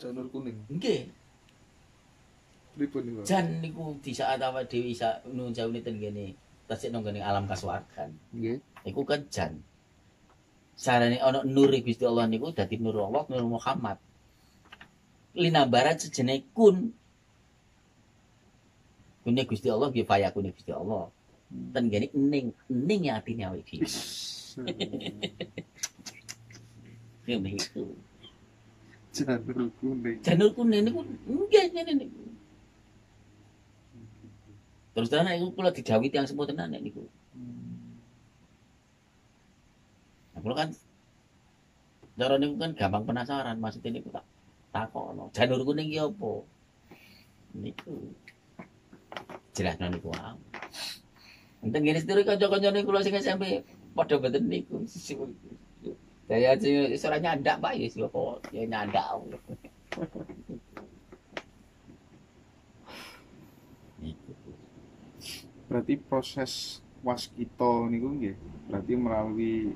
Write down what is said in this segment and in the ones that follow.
Janur kuning. Nggih. Pripun niku? Jan niku di saat awak dhewe isa nun jauh ten kene. Tasik nang alam kasuwargan. Nggih. Iku kan jan. Sarane ana nur Gusti Allah niku dadi nur Allah, nur Muhammad. Linambaran sejenis kun. Kune Gusti Allah nggih fayakune Gusti Allah. Ten kene ening, ening ya atine awake dhewe. Ngene iku. Janur kuning. Janur kuning niku nggih ngene niku. Terus tenan iku kula dijawi tiyang semua tenan nek niku. Nah, kan cara niku kan gampang penasaran maksudnya niku tak takono. Janur kuning ki apa? Niku. Jelas niku wae. Enten ngene sedherek kanca-kancane kula sing SMP padha mboten niku. Saya ora nyandak Pak ya sih kok ya nyandak. Niku. Berarti proses waskita niku nggih berarti melalui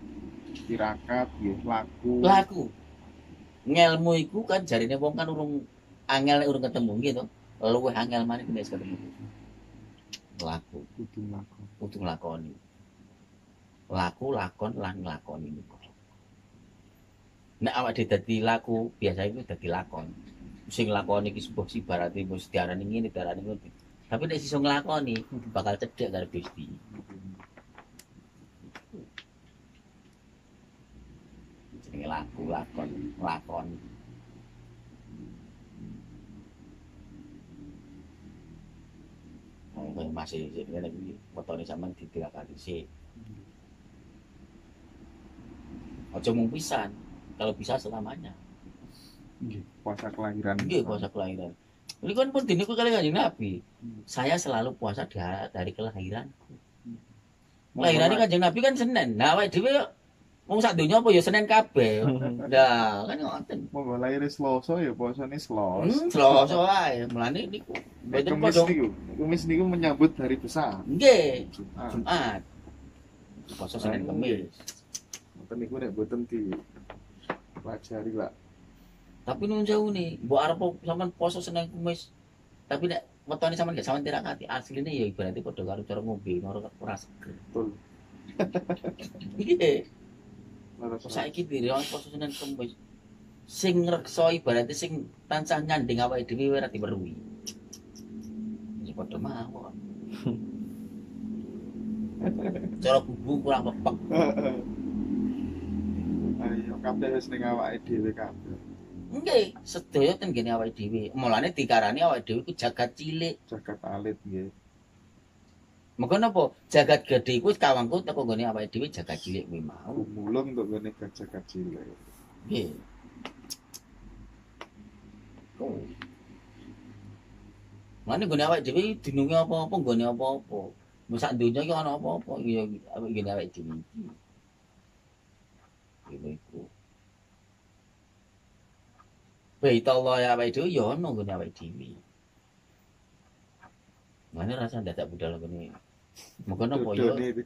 tirakat nggih laku. laku ngelmu iku kan jarine wong kan urung angel urung ketemu gitu luwih angel maneh nek ketemu laku kudu laku. kudu nglakoni laku lakon lan nglakoni niku nek awak dadi laku biasa iku dadi lakon sing nglakoni iki sebuah sibarate wis diarani ngene diarani ngono tapi nek iso nglakoni bakal cedhek karo Gusti jenenge laku lakon lakon Wong masih ngene iki wetone sampean ditirakati sih. Aja mung pisan. Kalau bisa selamanya. Puasa kelahiran. Nggih puasa kelahiran. Ini kan pun diniku kali kanjeng Nabi. Saya selalu puasa da- dari kelahiran. Kelahiran ini kanjeng Nabi kan Senin. Nah, awake dhewe wong sak donya apa ya Senin kabeh. Lah, kan ngoten. Mau lahir Selasa ya puasane Selasa. Hmm, Selasa wae. Mulane niku Mboten padha. niku, Kemis niku menyambut hari besar. nggih Jumat. Jumat. Puasa Senin Kamis. Ngoten niku nek mboten di pelajari lah. Tapi nun jauh nih, mbok arep sampean poso Senin Kamis. Tapi nek wetone sampean gak sampean tirakati, asline ya ibaratnya padha karo cara ngombe ora ora seger. Betul. Leres Saiki diri orang poso Senin Kamis. Sing ngrekso ibaratnya sing tansah nyanding awake dhewe ora diweruhi. Ya padha mawon. Cara bubu kurang pepek. Ayo kabeh wis ning awake dhewe kabeh. Nggih, sedaya ten gene awake dhewe. Mulane dikarani awake dhewe ku jagat cilik. Jagat alit nggih. Mengko napa? Jagat gedhe iku kawangku teko gone awake dhewe jagat cilik kuwi mau. Gumulung untuk ngene jagat cilik. Nggih. Oh. Mane gone awake dhewe dinunge apa-apa, gone apa-apa. Mau sak donya iki ana apa-apa, ya awake gene awake dhewe iku. Bait Allah ya awake dhewe ya ana gone awake dhewe. Mane rasa dadak budal gone. Mengko napa ya? Dodone itu.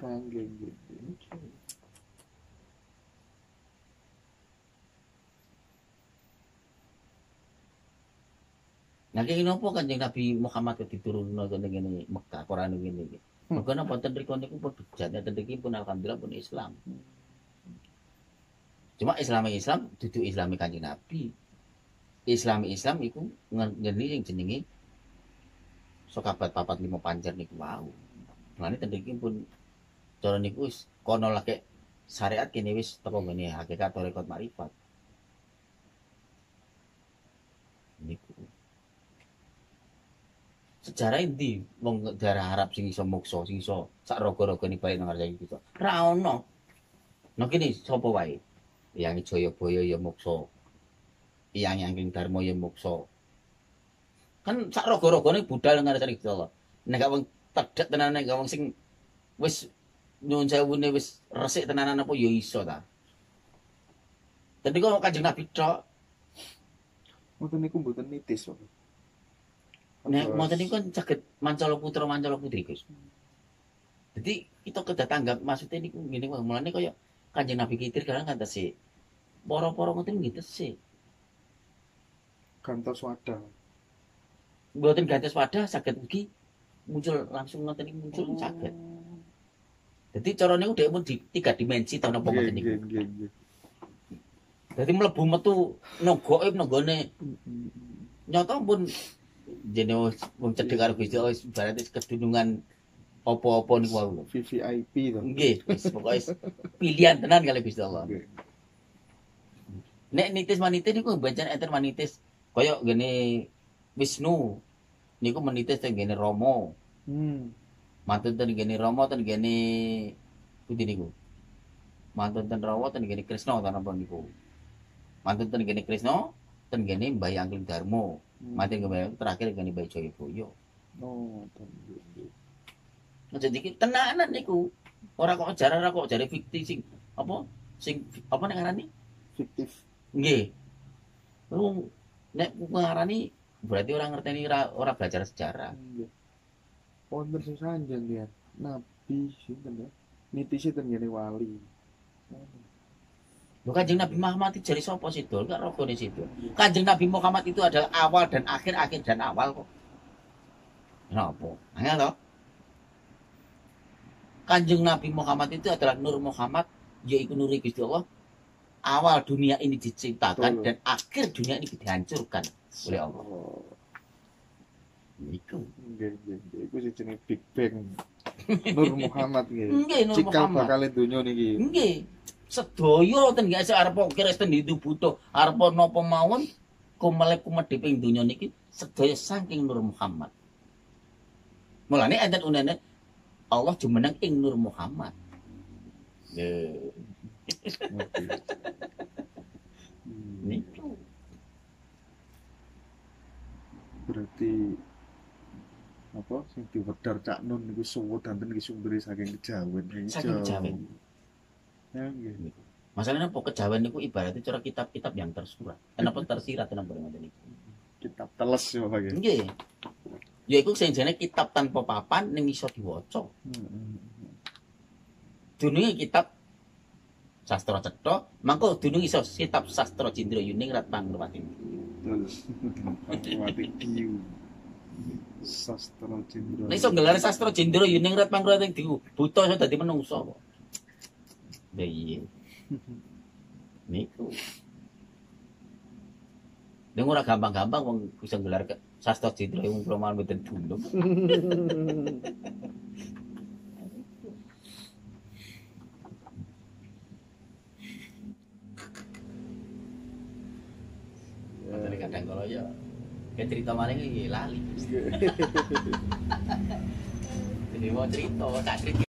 Kangge nggih. Nah, kaya napa kanjeng Nabi Muhammad kok diturunno kene ngene Mekah Quran ngene iki. Mengko napa ten mriku niku ten mriki pun alhamdulillah pun Islam. Cuma Islam Islam dudu Islami kanjeng Nabi. Islam Islam iku ngene sing jenenge sokabat papat lima panjer niku wau. Mulane ten mriki pun cara niku kono lake syariat kene wis teko ngene hakikat rekod marifat. Sejarah endi wong daerah Arab sing iso moksa sing iso sak raga-ragane bae nang ngarep kita. Ra ono. Nah kene sapa wae? Yang Jayabaya ya moksa. Yang Angking Darma ya moksa. Kan sak raga-ragane budal nang ngarep kita. Nek gak wong tedhek tenan nek gak wong sing wis nyuwun sewune wis resik tenanan apa ya iso ta. Dadi kok kanjeng Nabi tok Mboten niku mboten nitis kok. Nek mau tadi kan sakit mancala putra mancala putri Gus. Jadi kita kedah tanggap maksudnya ini gini wah mulane kaya kanjeng Nabi Khidir kadang si poro-poro ngoten nggih tesih. Gantos wadah. Mboten gantos wadah saged ugi muncul langsung ngoten iki muncul saged. Dadi cara niku dhek pun di tiga dimensi ta napa Nggih, ngoten niku. Dadi mlebu metu nogoke nenggone nyata pun wis wong cedhek karo Gusti Allah ibaratnya kedunungan apa-apa niku wae. VVIP to. Nggih, wis pokoke pilihan tenan kali Gusti Allah. Nggih. Nek nitis manitis niku bancen enten manitis kaya ngene Wisnu niku menitis teng ngene Rama. Hmm. Mantun ten ngene Rama ten ngene pundi niku. Mantun ten Rawa ten ngene Krisna ta napa niku. Mantun ten ngene Krisna ten ngene Mbah Angling Darmo. Hmm. Mantun ngene terakhir ngene Mbah Jayabaya. Oh. Nah, jadi iki tenanan niku. Ora kok ajaran ora kok jare fiktif sing apa sing apa nek ngarani? fiktif. Nggih. Lu nek ngarani berarti orang ngerteni ora ora belajar sejarah. Wonten sing sanjang ya. Nabi sinten ya? Nitisi ten ngene wali. Lho Kanjeng Nabi Muhammad itu jadi sapa sih dol? Gak rokone situ. Kanjeng Nabi Muhammad itu adalah awal dan akhir, akhir dan awal kok. Kenapa? Angel toh? Kanjeng Nabi Muhammad itu adalah Nur Muhammad, yaitu Nuri Gusti Allah. Awal dunia ini diciptakan dan akhir dunia ini dihancurkan oleh Allah. Oh, nggih. Iku sing jenenge Big Bang. Nur Muhammad Nur Cikal bakal donya niki. Nggih. Sedaya ten gak arep Kristen itu butuh arep napa mawon kumelep kumedhe ping donya niki sedaya saking Nur Muhammad. Mulane enten unene Allah jumeneng ing Nur Muhammad. Niku. Berarti apa sing diwedar Cak Nun niku suwut danten iki sumbere saking kejawen. Saking kejawen. Ya nggih. Masalahnya apa kejawen niku ibaratnya cara kitab-kitab yang tersurat. Kenapa tersirat kenapa ngoten niku? Kitab teles ya Pak. nggih. Nggih. Ya iku sing jenenge kitab tanpa papan ning iso diwaca. Hmm, dununge kitab sastra cetha mangko dunung iso kitab sastra Cindra Betul. Mati Diu. Sastra Cindra. nek iso gelar sastra Cindra Yuningrat Pangrewati di buta iso dadi menungso kok iya niku Nek ora gampang-gampang wong bisa gelar ke sastra Cindra wong promal mboten dunung Jadi kadang kalau ya kayak cerita maling iki lali. Jadi mau cerita, tak cerita